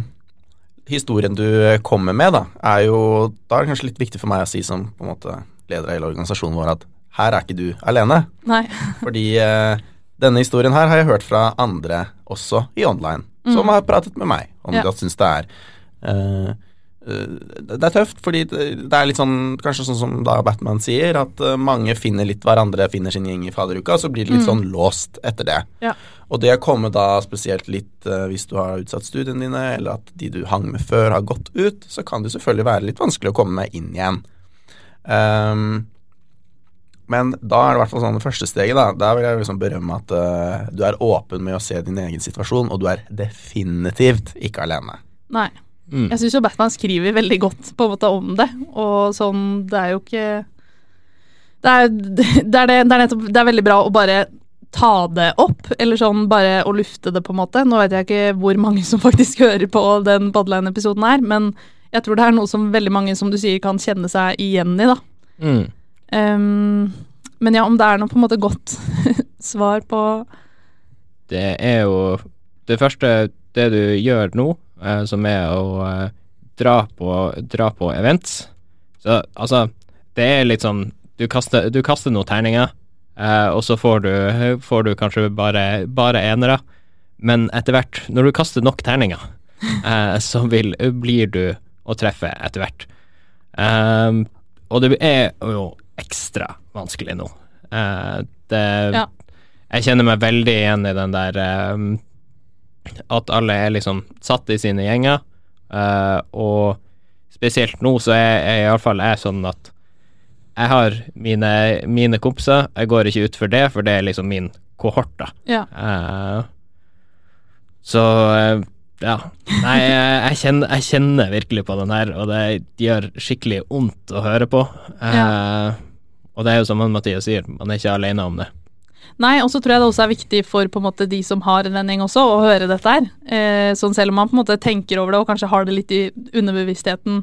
historien du kommer med, da, er jo Da er det kanskje litt viktig for meg å si som på en måte leder av hele organisasjonen vår at her er ikke du alene. Nei. Fordi uh, denne historien her har jeg hørt fra andre også i online, som har pratet med meg om Mm. Ja. de syns det er eh, eh, Det er tøft, fordi det er litt sånn Kanskje sånn som da Batman sier, at eh, mange finner litt hverandre, finner sin gjeng i fadderuka, så blir det litt sånn låst etter det. Ja. Og det kommer da spesielt litt eh, hvis du har utsatt studiene dine, eller at de du hang med før, har gått ut, så kan det selvfølgelig være litt vanskelig å komme med inn igjen. Um, men da er det i hvert fall sånn det første steget. da Der vil jeg liksom berømme at uh, du er åpen med å se din egen situasjon, og du er definitivt ikke alene. Nei. Mm. Jeg syns jo Batman skriver veldig godt på en måte om det, og sånn Det er jo ikke Det er, det er, det, det er nettopp Det er veldig bra å bare ta det opp, eller sånn bare å lufte det, på en måte. Nå vet jeg ikke hvor mange som faktisk hører på den Badline-episoden her, men jeg tror det er noe som veldig mange, som du sier, kan kjenne seg igjen i, da. Mm. Um, men ja, om det er noe på en måte godt svar på Det er jo det første det du gjør nå, som er å eh, dra, på, dra på events. Så altså, det er litt sånn Du kaster, du kaster noen terninger, eh, og så får du, får du kanskje bare, bare enere. Men etter hvert, når du kaster nok terninger, eh, så vil, blir du å treffe etter hvert. Um, og det er jo ekstra vanskelig nå. Uh, det Ja. Jeg kjenner meg veldig igjen i den der eh, at alle er liksom satt i sine gjenger, uh, og spesielt nå så er, er iallfall jeg sånn at jeg har mine, mine kompiser, jeg går ikke ut for det, for det er liksom min kohort, da. Ja. Uh, så uh, ja. Nei, jeg, kjenner, jeg kjenner virkelig på den her, og det gjør skikkelig vondt å høre på. Ja. Og det er jo som Mathias sier, man er ikke alene om det. Nei, og så tror jeg det også er viktig for på en måte de som har en vending også, å høre dette her. Eh, sånn selv om man på en måte tenker over det og kanskje har det litt i underbevisstheten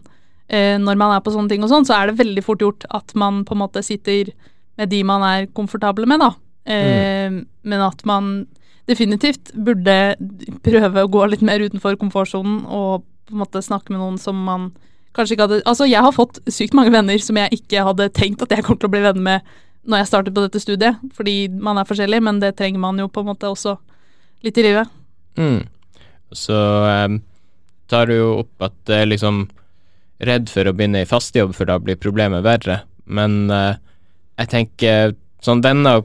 eh, når man er på sånne ting og sånn, så er det veldig fort gjort at man på en måte sitter med de man er komfortable med, da. Eh, Men at man definitivt burde prøve å gå litt mer utenfor komfortsonen og på en måte snakke med noen som man kanskje ikke hadde Altså, jeg har fått sykt mange venner som jeg ikke hadde tenkt at jeg kom til å bli venner med når jeg startet på dette studiet, fordi man er forskjellig, men det trenger man jo på en måte også litt i livet. Mm. Så um, tar du jo opp at det er liksom redd for å begynne i fast jobb, for da blir problemet verre. Men uh, jeg tenker sånn venner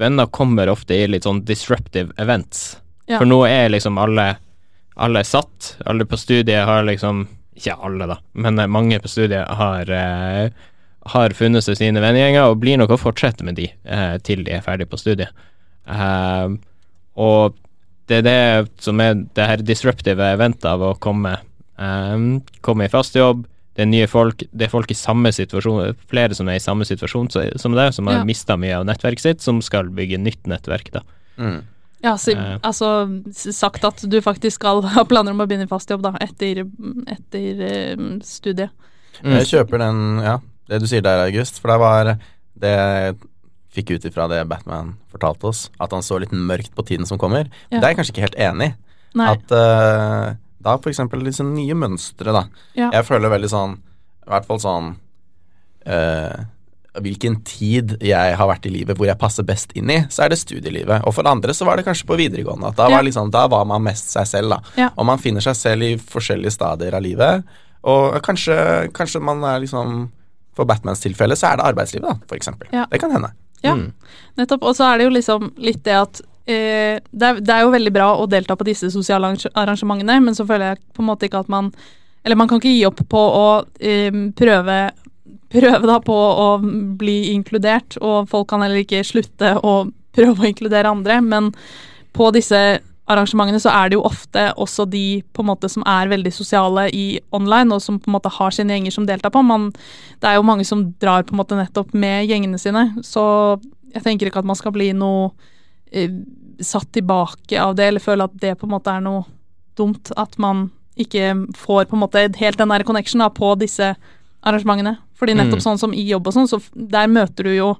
Venner kommer ofte i litt sånn disruptive events. Ja. For nå er liksom alle Alle satt. Alle på studiet har liksom Ikke alle, da, men eh, mange på studiet har eh, har funnet seg sine vennegjenger, og blir nok å fortsette med de eh, til de er ferdig på studiet. Eh, og det er det som er det her disruptive eventet av å komme, eh, komme i fast jobb. Det er nye folk, det er folk i samme situasjon, flere som er i samme situasjon så- som deg, som har Ja. mista mye av nettverket sitt, som skal bygge nytt nettverk, da. Mm. Ja, så, Eh. altså sagt at du faktisk skal ha planer om å begynne i fast jobb da, etter, etter eh, studiet. Mm. Jeg kjøper den, ja, det du sier der, August. For det var det jeg fikk ut ifra det Batman fortalte oss, at han så litt mørkt på tiden som kommer. Ja. Det er jeg kanskje ikke helt enig i. At uh, da for eksempel disse nye mønstre, da. Ja. Jeg føler veldig sånn, i hvert fall sånn uh, Hvilken tid jeg har vært i livet hvor jeg passer best inn i, så er det studielivet. Og for andre så var det kanskje på videregående. Da, Ja. var liksom, da var man mest seg selv, da. Ja. Og man finner seg selv i forskjellige stadier av livet. Og kanskje, kanskje man er liksom For Batmans tilfelle så er det arbeidslivet, da, eksempel. Ja. Det kan hende. Ja, Mm. nettopp. Og så er det jo liksom litt det at eh, det, er, det er jo veldig bra å delta på disse sosiale arrangementene, men så føler jeg på en måte ikke at man Eller man kan ikke gi opp på å eh, prøve Prøve da på å bli inkludert, og folk kan heller ikke slutte å prøve å inkludere andre, men på disse arrangementene så er det jo ofte også de på en måte som er veldig sosiale i online, og som på en måte har sine gjenger som deltar på. Man, det er jo mange som drar på en måte nettopp med gjengene sine, så jeg tenker ikke at man skal bli noe eh, satt tilbake av det, eller føle at det på en måte er noe dumt. At man ikke får på en måte helt den der connection da, på disse arrangementene. Fordi nettopp Mm. sånn som i jobb og sånn, så der møter du jo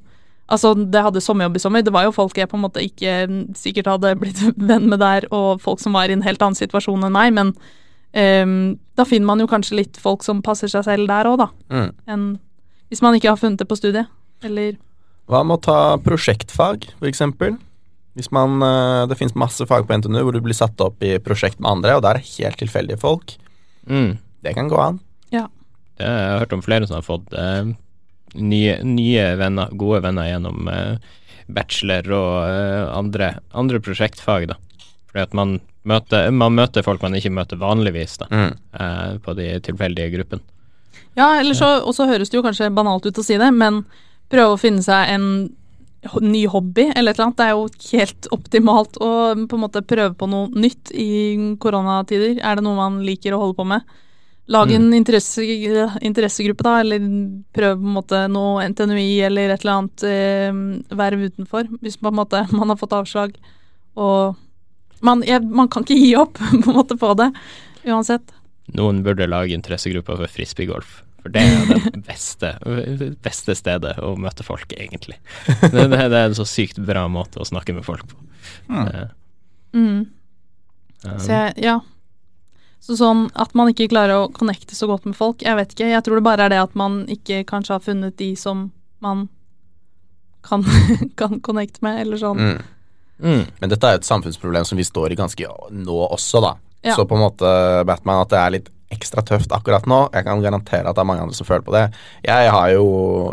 Altså, det hadde sommerjobb i sommer. Det var jo folk jeg på en måte ikke sikkert hadde blitt venn med der, og folk som var i en helt annen situasjon enn meg, men um, da finner man jo kanskje litt folk som passer seg selv der òg, da. Mm. En, hvis man ikke har funnet det på studiet. Eller Hva med å ta prosjektfag, for eksempel? Hvis man, eh, det finnes masse fag på NTNU hvor du blir satt opp i prosjekt med andre, og det er helt tilfeldige folk. Mm. Det kan gå an. Ja. Det har hørt om flere som har fått eh, nye, nye venner, gode venner gjennom eh, bachelor og eh, andre, andre prosjektfag, da. Fordi at man møter, man møter folk man ikke møter vanligvis, da, Mm. eh, på de tilfeldige gruppene. Ja, eller så Og så høres det jo kanskje banalt ut å si det, men prøve å finne seg en ny hobby eller et eller annet. Det er jo helt optimalt å på en måte prøve på noe nytt i koronatider. Er det noe man liker å holde på med? Lage en interesse, interessegruppe, da, eller prøv på en måte noe NTNUI eller et eller annet eh, verv utenfor. Hvis på en måte man har fått avslag og man, jeg, man kan ikke gi opp på en måte på det, uansett. Noen burde lage interessegrupper for frisbeegolf. For det er det beste, beste stedet å møte folk, egentlig. Det, det, det er en så sykt bra måte å snakke med folk på. Mm. Uh, Mm. um, Så jeg, ja. Så sånn at man ikke klarer å connecte så godt med folk, jeg vet ikke. Jeg tror det bare er det at man ikke kanskje har funnet de som man kan, kan connecte med, eller sånn. Mm. mm, Men dette er jo et samfunnsproblem som vi står i ganske nå også, da. Ja. Så på en måte Batman at det er litt ekstra tøft akkurat nå. Jeg kan garantere at det er mange andre som føler på det. Jeg har jo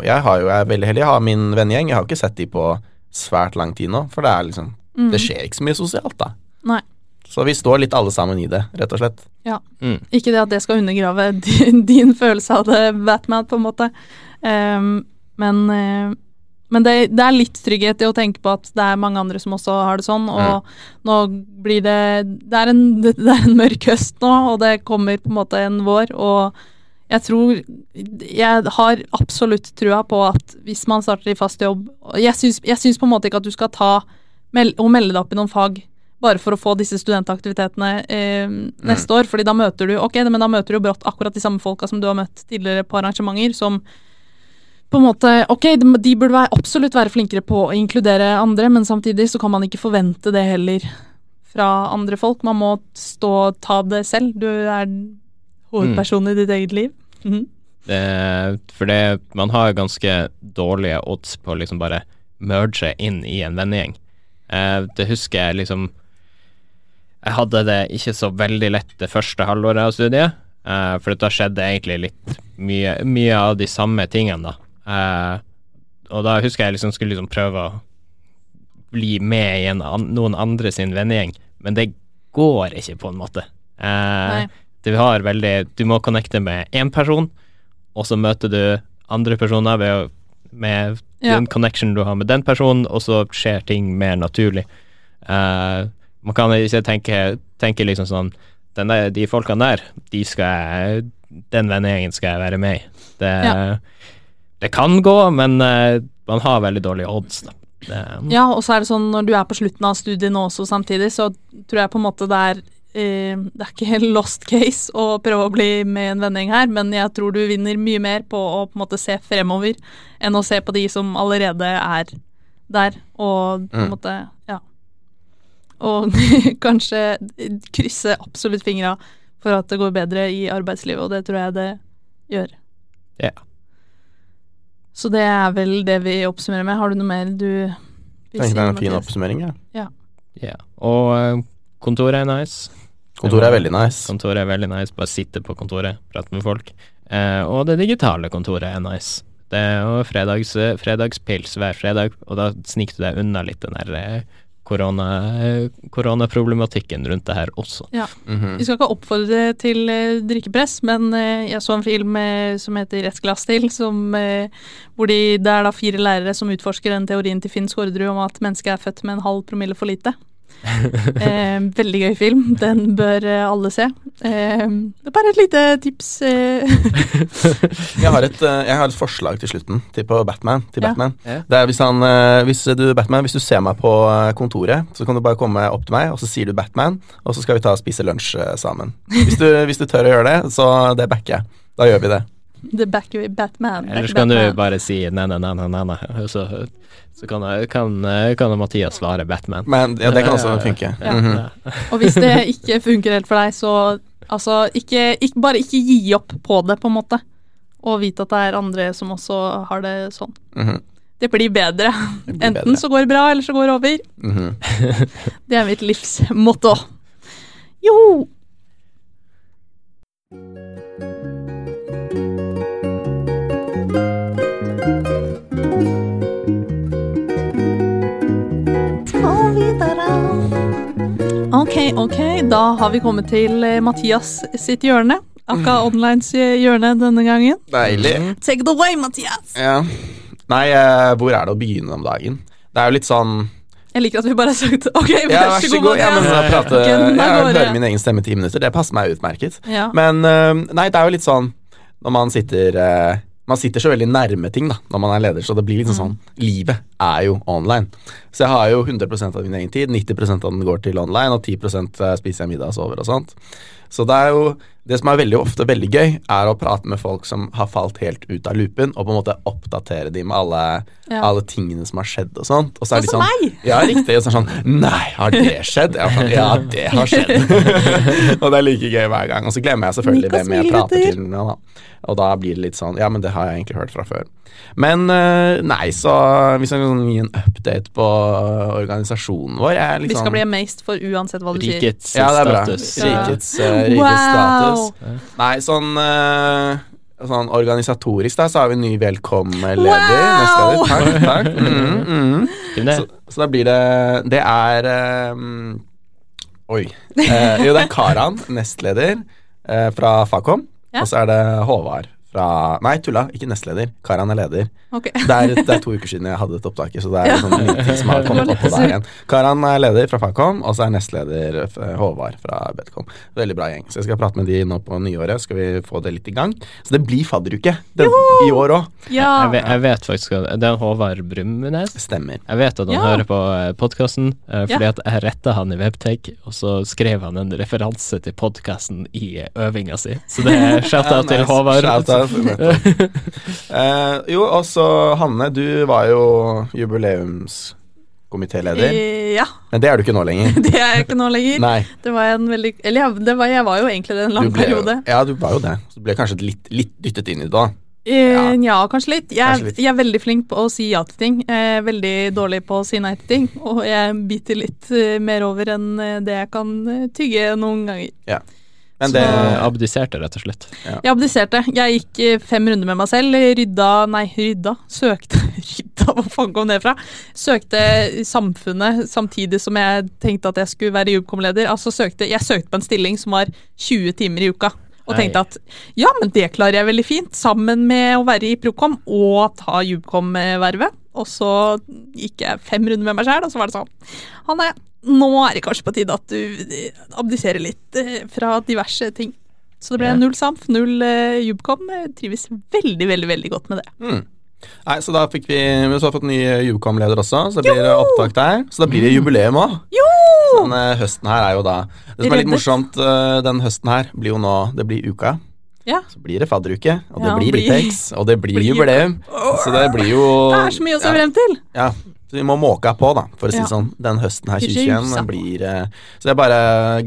Jeg, har jo, jeg er veldig heldig. Jeg har min vennegjeng. Jeg har ikke sett de på svært lang tid nå, for det er liksom Mm. Det skjer ikke så mye sosialt, da. Nei. Så vi står litt alle sammen i det, rett og slett. Ja. Mm. Ikke det at det skal undergrave din, din følelse av det, Batman, på en måte. Um, men uh, men det, det er litt trygghet i å tenke på at det er mange andre som også har det sånn, og nå blir det det er, en, det er en mørk høst nå, og det kommer på en måte en vår, og jeg tror Jeg har absolutt trua på at hvis man starter i fast jobb jeg syns på en måte ikke at du skal ta mel og melde deg opp i noen fag bare for å få disse studentaktivitetene eh, neste år, fordi da møter du ok, men da møter du jo brått akkurat de samme folka som du har møtt tidligere på arrangementer, som på en måte, ok, de, de burde være, absolutt være flinkere på å inkludere andre, men samtidig så kan man ikke forvente det heller fra andre folk. Man må stå og ta det selv. Du er hovedpersonen i ditt eget liv. Mhm. Det, for det, man har ganske dårlige odds på å liksom bare merge inn i en vennegjeng. Uh, det husker jeg liksom Jeg hadde det ikke så veldig lett det første halvåret av studiet, uh, for da skjedde egentlig litt mye, mye av de samme tingene, da. Uh, og da husker jeg liksom skulle liksom prøve å bli med i en, noen andre sin vennegjeng, men det går ikke, på en måte. Uh, du har veldig Du må connecte med én person, og så møter du andre personer ved å med Ja. den connection du har med den personen, og så skjer ting mer naturlig. Eh, man kan ikke tenke, tenke liksom sånn den der, De folkene der, de skal jeg Den vennegjengen skal jeg være med i. Det, Ja. det kan gå, men eh, man har veldig dårlige odds, da. Det, Ja, og så er det sånn når du er på slutten av studiet nå også samtidig, så tror jeg på en måte det er eh, Det er ikke helt lost case å prøve å bli med i en vennegjeng her, men jeg tror du vinner mye mer på å på en måte se fremover enn å se på de som allerede er der, og på en Mm. måte Ja. Og kanskje krysse absolutt fingra for at det går bedre i arbeidslivet, og det tror jeg det gjør. Ja. Så det er vel det vi oppsummerer med. Har du noe mer du vil tenker det er en fin oppsummering. Ja. ja. Og eh, kontoret er nice. Kontoret er veldig nice. Kontoret er veldig nice. Bare sitte på kontoret, prate med folk. Eh, og det digitale kontoret er nice. Det er jo fredags, fredagspils hver fredag, og da sniker du deg unna litt den der eh, korona, eh, koronaproblematikken rundt det her også. Mhm. Vi skal ikke oppfordre til eh, drikkepress, men eh, jeg så en film som heter Et glass til, som, hvor de, det er da fire lærere som utforsker den teorien til Finn Skårderud om at mennesket er født med en halv promille for lite. eh, veldig gøy film. Den bør eh, alle se. Eh, det er bare et lite tips. Eh. Jeg har, et, eh, jeg har et forslag til slutten til på Batman. Til Ja. Batman. Ja. Det er hvis, han, hvis, du, Batman, hvis du ser meg på kontoret, så kan du bare komme opp til meg, og så sier du Batman, og så skal vi ta og spise lunsj sammen. Hvis du, hvis du tør å gjøre det, så det backer jeg. Da gjør vi det. The Backer Batman. Eller så kan du bare si nei, nei, nei, nei, nei. så, så kan, kan, kan Mathias svare Batman. Men ja, det kan også funke. ja, Mm. Mhm. Og hvis det ikke funker helt for deg, så altså, ikke, ikke, bare ikke gi opp på det, på en måte. Og vite at det er andre som også har det sånn. Mhm. Det blir bedre. Det blir Enten bedre. så går det bra, eller så går det over. Mhm. Det er mitt livsmotto. Jo! Ok. Da har vi kommet til eh, Mathias sitt hjørne. Akka Onlines hjørne denne gangen. Deilig. Take it away, Mathias! Ja. Nei, eh, hvor er det å begynne om dagen? Det er jo litt sånn Jeg liker at vi bare har sagt ok, Ja, vær så god. Ja, men jeg, å prate, Gunn av jeg hører min egen stemme i ti minutter. Det passer meg utmerket. Ja. Men eh, nei, det er jo litt sånn når man sitter eh, Man sitter så veldig nærme ting da når man er leder, så det blir liksom sånn Livet er jo online. Så jeg har jo 100% av min egen tid. 90% av den går til online, og 10% spiser jeg middag og sover og sånt. Så det er jo Det som er veldig ofte veldig gøy, er å prate med folk som har falt helt ut av loopen, og på en måte oppdatere dem med alle, Ja. alle tingene som har skjedd og sånt. Og så er de Sånn meg. Ja, riktig. Og så er det sånn Nei, har det skjedd? Sånn, ja, det har skjedd. og det er like gøy hver gang. Og så glemmer jeg selvfølgelig hvem jeg prater til. Ja, da. Og da blir det litt sånn Ja, men det har jeg egentlig hørt fra før. Men eh, nei, så hvis jeg kan gi en update på organisasjonen vår jeg er liksom, Vi skal sånn- bli amazed for uansett hva du sier. Rikets Ja, det er bra. status. Rikets, eh, rikets Wow! status. Nei, sånn eh, Sånn organisatorisk da, så har vi ny velkommenleder. Wow! Takk, takk. Mm, mm. Så, så da blir det Det er um, Oi. Eh, jo, det er Karan, nestleder eh, fra Fakom. Ja. Og så er det Håvard fra Nei, tulla. Ikke nestleder. Karan er leder. Okay. Det er, det er to uker siden jeg hadde dette opptaket, så det er Ja. sånn ting som har kommet opp på der igjen. Karan er leder fra Facom, og så er nestleder eh, Håvard fra Bedcom. Veldig bra gjeng. Så jeg skal prate med de nå på nyåret, skal vi få det litt i gang. Så det blir fadderuke det, i år òg. Ja. jeg, vet, jeg vet faktisk at Det er Håvard Brumnes. Stemmer. Jeg vet at han Ja. hører på podkasten, fordi Ja. at jeg retta han i Webtech, og så skrev han en referanse til podkasten i eh, øvinga si. Så det er shout-out Ja, til. Håvard. Eh, jo, og så Hanne, du var jo jubileumskomitéleder. Eh, Ja, Men det er du ikke nå lenger. det er jeg ikke nå lenger. Nei. Det var en veldig Eller ja, det var, jeg var jo egentlig det en lang periode. ja, du var jo det. Så du ble kanskje litt, litt dyttet inn i det da. Ja. ja, kanskje litt. Jeg, Kanskje litt. jeg er veldig flink på å si ja til ting. Jeg er veldig dårlig på å si nei til ting. Og jeg biter litt eh, mer over enn eh, det jeg kan eh, tygge noen ganger. Men det Så Abdiserte, rett og slett. Jeg abdiserte. Jeg gikk eh, fem runder med meg selv. Rydda Nei, rydda. Søkte Rydda, hvor faen kom det fra? Søkte Samfunnet samtidig som jeg tenkte at jeg skulle være jobbkomleder. Altså søkte, jeg søkte på en stilling som var 20 timer i uka. Og tenkte at ja, men det klarer jeg veldig fint, sammen med å være i Procom og ta Jubcom-vervet. Og så gikk jeg fem runder med meg sjæl, og så var det sånn Hanne, nå er det kanskje på tide at du eh, abdiserer litt eh, fra diverse ting. Så det ble null Samf, null uh, Jubcom. Trives veldig, veldig veldig godt med det. mm. Nei, så da fikk vi Vi har fått ny Jubcom-leder også, så det blir opptak der. Så da blir det jubileum òg. Denne høsten her er jo da Det som er litt morsomt uh, den høsten her, blir jo nå Det blir uka. Ja. Så blir det fadderuke, og det Ja, blir litex Ritex, og det blir, blir- jubileum. Så det blir jo Det er så mye å se frem til! ja, så vi må måke på, da, for å si Ja. sånn. Den høsten her, 2021, blir uh, Så jeg bare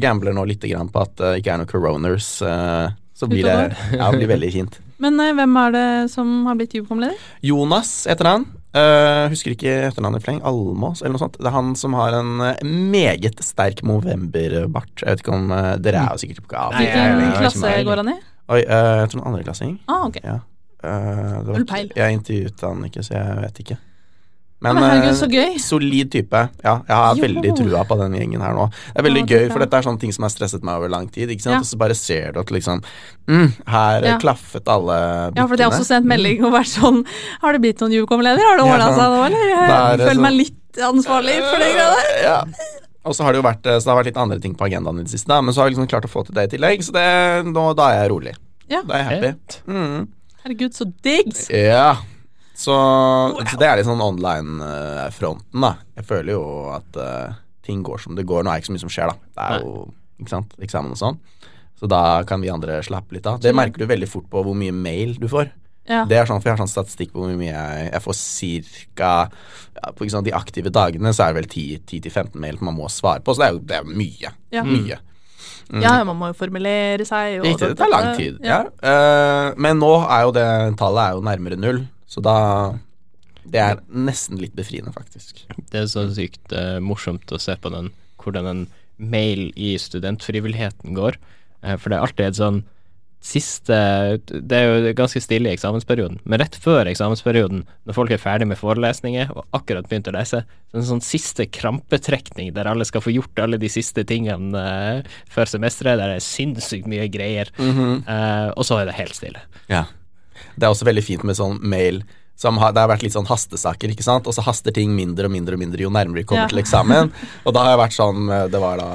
gambler nå litt grann på at det ikke er noen coroners. Uh, så blir det, ja, det blir veldig fint. Men uh, hvem er det som har blitt Jubcom-leder? Jonas heter han. Uh, husker ikke etternavnet i fleng. Almås, eller noe sånt. Det er han som har en eh, meget sterk Movember-bart. Jeg vet ikke om eh, Dere er jo sikkert på gav. Hvilken klasse går han i? Oi, eh, jeg tror noen andreklassing. Ah, ok. Ja. Eh, det. Jeg intervjuet han ikke, så jeg vet ikke. Men, herregud, eh, så gøy. solid type. Ja, jeg har Jo. veldig trua på den gjengen her nå. Det er veldig Ja, det er gøy, for dette er sånne ting som har stresset meg over lang tid. Ikke sant? Ja. Og så bare ser du at liksom mm, Her Ja. klaffet alle Ja, for de har også sendt melding og vært sånn Har det blitt noen Newcom-leder? Har det ordna sånn. seg nå, eller? Er Jeg føler føler meg sånn- litt ansvarlig for det greia der. Ja. Og så har det jo vært Så det har vært litt andre ting på agendaen i det siste, da, men så har jeg liksom klart å få til det i tillegg, så det, nå, da er jeg rolig. Ja. Da er jeg happy. Mm. Herregud, så digg! Ja. Så, så det er litt sånn online-fronten, da. Jeg føler jo at uh, ting går som det går. Nå er det ikke så mye som skjer, da. Det er jo ikke sant, eksamen og sånn. Så da kan vi andre slappe litt av. Det merker du veldig fort på hvor mye mail du får. Ja. Det er sånn, for Jeg har sånn statistikk på hvor mye jeg, jeg får ca. Ja, på sant, de aktive dagene så er det vel 10-15 mail man må svare på, så det er jo det er mye. Ja. Mye. ja, man må jo formulere seg. Og Riktig, det tar lang tid. Eh, men nå er jo det tallet er jo nærmere null, så da Det er nesten litt befriende, faktisk. Det er så sykt uh, morsomt å se på den, hvordan en mail i studentfrivilligheten går. Uh, for det er alltid et sånn siste Det er jo ganske stille i eksamensperioden, men rett før eksamensperioden, når folk er ferdig med forelesninger og akkurat begynt å lese, så er det en sånn siste krampetrekning der alle skal få gjort alle de siste tingene uh, før semesteret, der det er sinnssykt mye greier, Eh, og så er det helt stille. Ja. Det er også veldig fint med sånn mail som har, Det har vært litt sånn hastesaker, ikke sant, og så haster ting mindre og mindre og mindre jo nærmere vi kommer Ja. til eksamen. Og da har jeg vært sånn eh, Det var da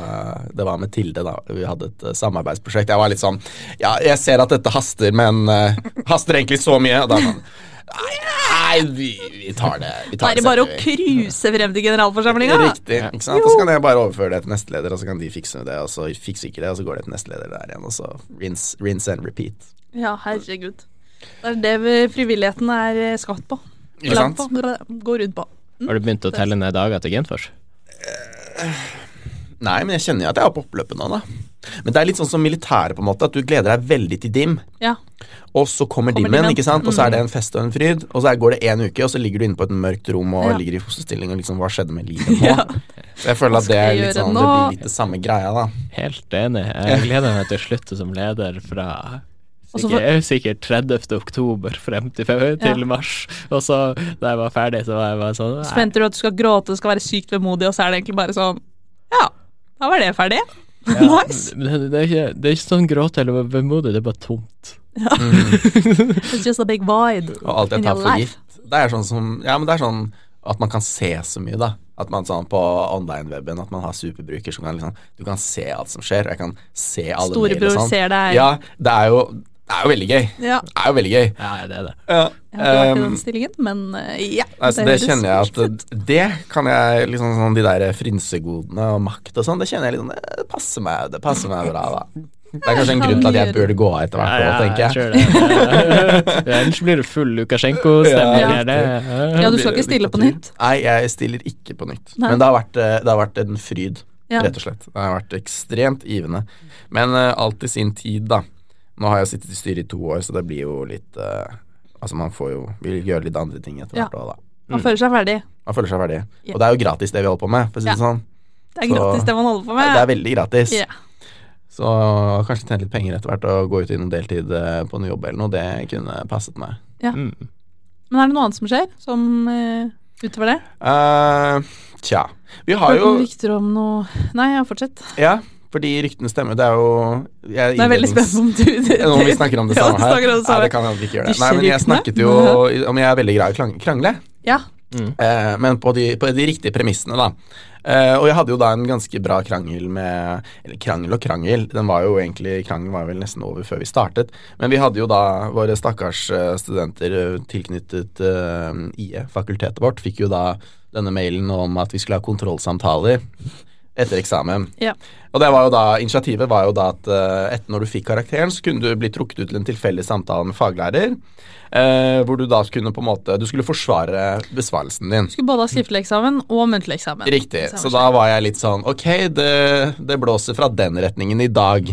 Det var med Tilde, da. Vi hadde et eh, samarbeidsprosjekt. Jeg var litt sånn Ja, jeg ser at dette haster, men uh, haster egentlig så mye. Og da sånn Nei, vi, vi tar det. Vi tar det er det bare å cruise frem til generalforsamlinga. Riktig. ikke sant? Og så kan jeg bare overføre det til nestleder, og så kan de fikse det, og så fikser ikke det, og så går det til nestleder der igjen, og så rinse, rinse and repeat. Ja, herregud. Det er det frivilligheten er eh, skapt på. Ikke sant? på. Gå rundt på. Har du begynt å telle ned dager til Genfors? Nei, men jeg kjenner jo at jeg er på oppløpet nå, da. Men det er litt sånn som militæret, på en måte, at du gleder deg veldig til dim. Ja. Og så kommer, Kommer dimmen, ikke sant? og så er det en fest og en fryd. Og så går det én uke, og så ligger du inne på et mørkt rom og Ja. ligger i fosterstilling og liksom Hva skjedde med livet nå? Ja. Så jeg føler at det er litt sånn? Det blir litt det samme greia, da. Helt enig. Jeg gleder meg til å slutte som leder fra sikkert, sikkert 30. oktober frem til, til Ja. mars. Og så da jeg var ferdig, så var jeg bare sånn Så venter du at du skal gråte, du skal være sykt vemodig, og så er det egentlig bare sånn Ja, da var det ferdig. Ja, nice. Det, det, er ikke, det er ikke sånn gråte eller vemodig, det er bare tomt. It's just a big void Og alt jeg in tar your for life. gitt. Det er sånn som Ja, men det er sånn at man kan se så mye, da. At man sånn på online-weben At man har superbruker som kan liksom Du kan se alt som skjer. Jeg kan se alle Storebror sånn. ser deg. Ja, det er jo Det er jo veldig gøy. Ja. Det er jo veldig gøy. Ja, det er det. Ja. Jeg har ikke vært i Um, den stillingen, men eh, ja. Altså, det, det kjenner jeg at det kan jeg liksom sånn De der frynsegodene og makt og sånn, det kjenner jeg liksom Det passer meg, det passer meg bra, da. Det er kanskje en grunn til at jeg burde gå av etter hvert òg, tenker jeg. tror det. Ja, Ellers blir det full Lukasjenko-stemning Ja. Ja, du skal ikke stille på nytt? Nei, jeg stiller ikke på nytt. Nei. Men det har vært, eh, det har vært en fryd, rett og slett. Det har vært ekstremt givende. Men uh, alt i sin tid, da. Nå har jeg sittet i styret i to år, så det blir jo litt uh, Altså, man får jo vil gjøre litt andre ting etter hvert òg, da. Man føler seg ferdig. Man føler seg ferdig. Yeah. Og det er jo gratis, det vi holder på med, for å si det sånn. Det er Så- gratis, det man holder på med. Det er veldig gratis. Yeah. Så kanskje tjene litt penger etter hvert og gå ut i noen deltid eh, på en jobb eller noe, det kunne passet meg. Mm. Men er det noe annet som skjer, som uh, utover det? Uh, tja. Vi har jo rykter om noe Nei, ja, fortsett. Ja, fordi ryktene stemmer. Det er jo jeg, Det er veldig spennende om du Om vi snakker om det samme her? Ja, det Nei, det kan vi ikke gjør det. Nei, men jeg snakket jo om jeg er veldig glad i å krangle, Ja. eh, men på de, på de riktige premissene, da. Eh, og jeg hadde jo da en ganske bra krangel med Eller krangel og krangel. Den var jo egentlig Krangelen var vel nesten over før vi startet. Men vi hadde jo da våre stakkars eh, studenter eh, tilknyttet eh, IE, fakultetet vårt, fikk jo da denne mailen om at vi skulle ha kontrollsamtaler etter eksamen. Ja. Og det var jo da, Initiativet var jo da at eh, etter når du fikk karakteren, så kunne du bli trukket ut til en tilfeldig samtale med faglærer. eh, hvor du da kunne på en måte Du skulle forsvare besvarelsen din. Du Skulle både ha skriftlig eksamen og muntlig eksamen. Riktig. Så da var jeg litt sånn Ok, det, det blåser fra den retningen i dag.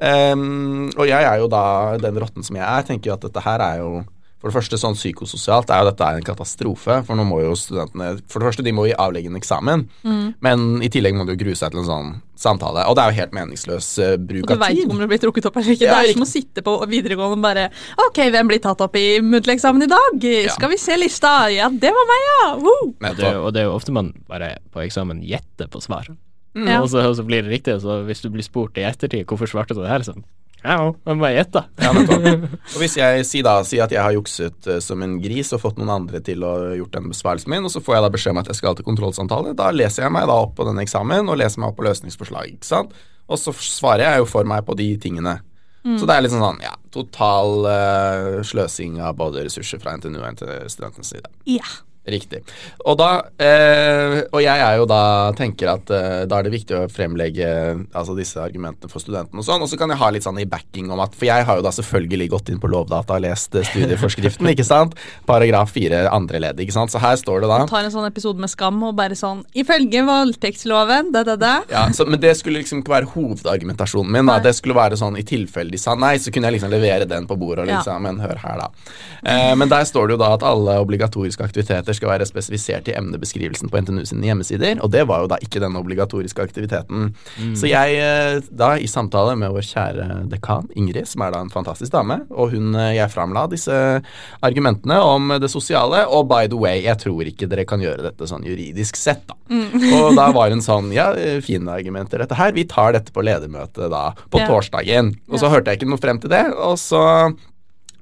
Em, og jeg er jo da den rotten som jeg er, tenker jo at dette her er jo for det første sånn psykososialt er jo dette en katastrofe. For nå må jo studentene For det første, de må jo avlegge en eksamen. Men i tillegg må de jo grue seg til en sånn samtale. Og det er jo helt meningsløs eh, bruk Og du av veit ikke om det blir trukket opp eller ikke. Ja, det er ikke- som å sitte på videregående og bare Ok, hvem blir tatt opp i muntlig eksamen i dag? Skal vi se lista? Ja, det var meg, ja! Woo! Det, er jo- og det er jo ofte man bare på eksamen gjetter på svar. Ja. Og, så, og så blir det riktig, og så hvis du blir spurt i ettertid hvorfor svarte du det her, så ja, men bare gjett, da. Ja, og hvis jeg sier da sier at jeg har jukset eh, som en gris og fått noen andre til å gjort den besvarelsen min, og så får jeg da beskjed om at jeg skal til kontrollsamtale, da leser jeg meg da opp på denne eksamen og leser meg opp på løsningsforslag, ikke sant? Og så svarer jeg jo for meg på de tingene. Så det er litt sånn sånn, ja, total uh, sløsing av både ressurser fra NTNU og studentens side. Ja. Riktig. Og da eh, Og jeg er jo da tenker at eh, da er det viktig å fremlegge altså disse argumentene for studentene og sånn, og så kan jeg ha litt sånn i backing om at For jeg har jo da selvfølgelig gått inn på Lovdata og lest eh, studieforskriften, ikke sant? Paragraf fire andre ledd, ikke sant. Så her står det da Tar en sånn episode med Skam og bare sånn Ifølge voldtektsloven, da, da, da. ja, så, Men det skulle liksom ikke være hovedargumentasjonen min. da. Det skulle være sånn i tilfelle de sa nei, så kunne jeg liksom levere den på bordet og Ja. liksom Men hør her, da. Eh, men der står det jo da at alle obligatoriske aktiviteter skal være spesifisert i emnebeskrivelsen på NTNU sine hjemmesider, og det var jo da ikke den obligatoriske aktiviteten. Så jeg eh, da, i samtale med vår kjære dekan Ingrid, som er da en fantastisk dame, og hun eh, jeg framla disse argumentene om det sosiale, og by the way, jeg tror ikke dere kan gjøre dette sånn juridisk sett, da. Og da var hun sånn Ja, eh, fine argumenter, dette her. Vi tar dette på ledermøtet da på Ja. torsdagen. Og så hørte jeg ikke noe frem til det, og så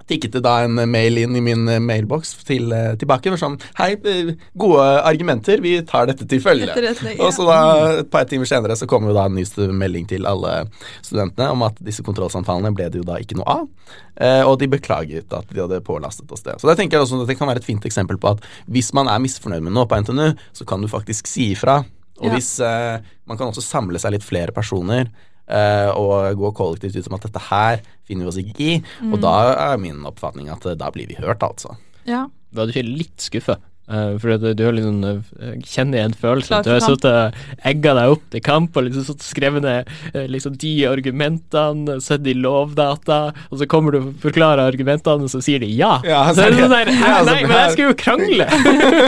tikket det da en mail inn i min eh, mailboks til, eh, tilbake. for Sånn, Hei, eh, gode argumenter, vi tar dette til følge. Etterretning, Og så da, et par timer senere, så kom jo da en ny melding til alle studentene om at disse kontrollsamtalene ble det jo da ikke noe av. Eh, og de beklaget at de hadde pålastet oss det. Så det tenker jeg også at det kan være et fint eksempel på at hvis man er misfornøyd med noe på NTNU, så kan du faktisk si ifra. Og Ja. hvis eh, Man kan også samle seg litt flere personer. Eh, og gå kollektivt ut som at dette her finner vi oss ikke i. Og da er min oppfatning at eh, da blir vi hørt, altså. Ja. Var du ikke litt skuffa Eh, for du har liksom uh, kjenner igjen følelsen. Du har sittet og egga deg opp til kamp og liksom sittet skrevet ned uh, liksom de argumentene, sett de lovdata, og så kommer du og forklarer argumentene, og så sier de ja. Ja, så er det sånn der, ja, altså, nei, men jeg skulle jo krangle!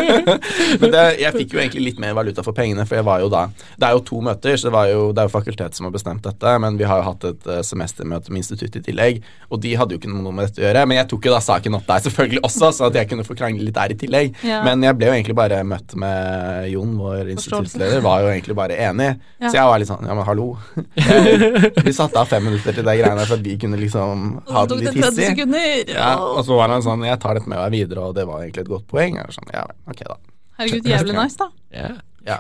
Men det, jeg fikk jo egentlig litt mer valuta for pengene, for jeg var jo da Det er jo to møter, så det, var jo, det er jo fakultetet som har bestemt dette, men vi har jo hatt et eh, semestermøte med instituttet i tillegg, og de hadde jo ikke noe med dette å gjøre. Men jeg tok jo da saken opp der selvfølgelig også, så at jeg kunne få krangle litt der i tillegg. Ja. Men jeg ble jo egentlig bare møtt med Jon, vår instituttleder, var jo egentlig bare enig. Ja. Så jeg var litt sånn Ja, men hallo. Vi satte av fem minutter til de greiene for at vi kunne liksom ha det litt hissig. Ja, og så var han sånn Jeg tar dette med meg videre, og det var egentlig et godt poeng. Jeg var sånn, ja, ok da. Herregud, jævlig nice, da. Ja, Ja.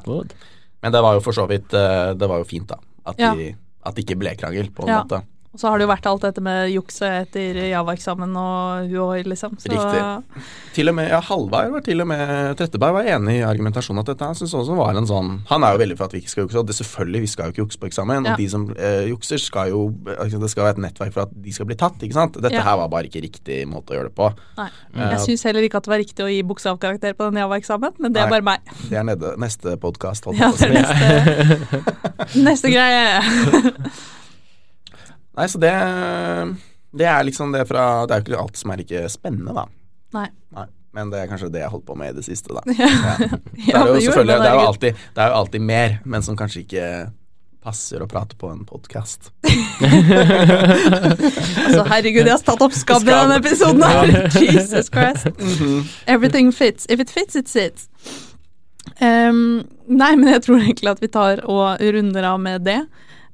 Men det var jo for så vidt eh, Det var jo fint, da. At, Ja. de, at det ikke ble krangel, på en Ja. måte. Og så har det jo vært alt dette med jukset etter Java-eksamen og UHI, liksom. Så Riktig. Til og med ja, Halvard var til og med Tretteberg var enig i argumentasjonen at dette synes også var en sånn Han er jo veldig for at vi ikke skal jukse, og det selvfølgelig, vi skal jo ikke jukse på eksamen. Ja. Og de som eh, jukser, skal jo altså, Det skal være et nettverk for at de skal bli tatt, ikke sant. Dette Ja. her var bare ikke riktig måte å gjøre det på. Nei. Jeg Jeg syns heller ikke at det var riktig å gi bokstavkarakter på den Java-eksamen, men det er Nei. bare meg. Det er nede, neste podkast. Ja, det er neste, neste greie. Nei, så det Det er liksom det fra Det er jo ikke alt som er like spennende, da. Nei. Nei. Men det er kanskje det jeg holdt på med i det siste, da. Ja. Det er jo det selvfølgelig det, det er jo, alltid, det er jo alltid mer, men som kanskje ikke passer å prate på en podkast. Altså, herregud, jeg har tatt opp skabb i denne episoden her. Jesus Christ. Everything fits. If it fits, it sits. Um, nei, men jeg tror egentlig at vi tar og runder av med det.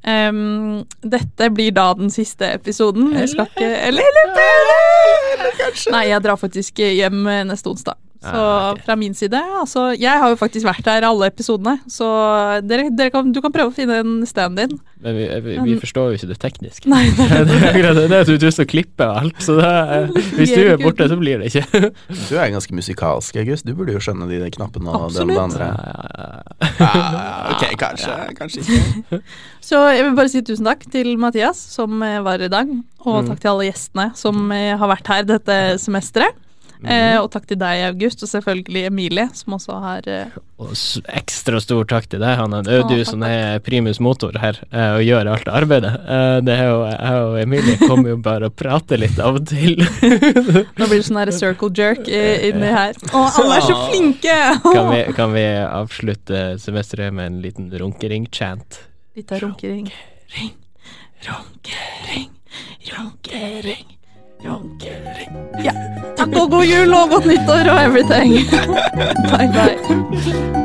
Ehm, dette blir da den siste episoden. Jeg skal ikke Eller, eller, Nei, jeg drar faktisk hjem neste onsdag. Så Ah, fra min side altså, Jeg har jo faktisk vært der alle episodene, så dere, dere kan, du kan prøve å finne en stand din. Men vi, vi, vi forstår jo ikke det tekniske. Nei, det er det akkurat det. Det er at du har lyst til å klippe alt, så det er, hvis du er borte, så blir det ikke. Du er ganske musikalsk, August. Du burde jo skjønne de knappene og det andre. Ja, ja, ok, kanskje, kanskje ikke. Så jeg vil bare si tusen takk til Mathias, som var i dag. Og Mm. takk til alle gjestene som eh, har vært her dette semesteret. Eh, og takk til deg, August, og selvfølgelig Emilie, som også har eh, Og ekstra stor takk til deg, Hanne. Det er jo du takk, som er primus motor her eh, og gjør alt arbeidet. Eh, Det er jo jeg og Emilie kommer jo bare og prater litt av og til. Nå blir det sånn circle jerk inni her. Å, alle er så flinke! Kan vi, kan vi avslutte semesteret med en liten runkering-chant? Litt av runkering. Runkering, runkering, runkering, Ja. Takk og god jul og godt nyttår og everything. Bye, bye.